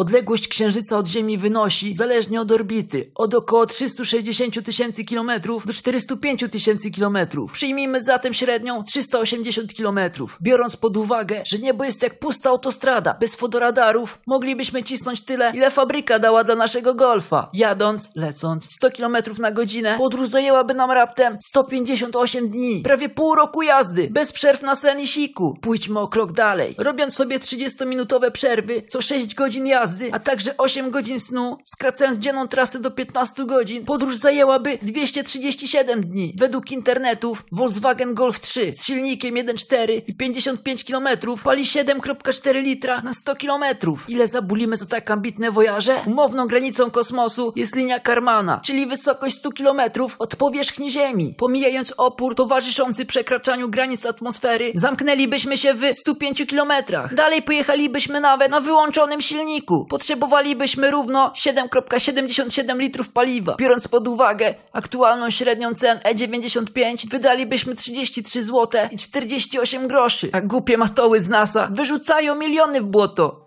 Odległość Księżyca od Ziemi wynosi, zależnie od orbity, od około 360 tysięcy kilometrów do 405 tysięcy kilometrów. Przyjmijmy zatem średnią 380 kilometrów. Biorąc pod uwagę, że niebo jest jak pusta autostrada, bez fotoradarów, moglibyśmy cisnąć tyle, ile fabryka dała dla naszego golfa. Jadąc, lecąc 100 kilometrów na godzinę, podróż zajęłaby nam raptem 158 dni. Prawie pół roku jazdy, bez przerw na sen i siku. Pójdźmy o krok dalej. Robiąc sobie 30-minutowe przerwy, co 6 godzin jazdy, a także 8 godzin snu, skracając dzienną trasę do 15 godzin, podróż zajęłaby 237 dni. Według internetów Volkswagen Golf 3 z silnikiem 1.4 i 55 km pali 7,4 litra na 100 km. Ile zabulimy za tak ambitne wojaże? Umowną granicą kosmosu jest linia Karmana, czyli wysokość 100 km od powierzchni Ziemi. Pomijając opór towarzyszący przekraczaniu granic atmosfery, zamknęlibyśmy się w 105 km. Dalej pojechalibyśmy nawet na wyłączonym silniku. Potrzebowalibyśmy równo 7,77 litrów paliwa. Biorąc pod uwagę aktualną średnią cen E95, wydalibyśmy 33 zł i 48 groszy. A głupie matoły z NASA wyrzucają miliony w błoto.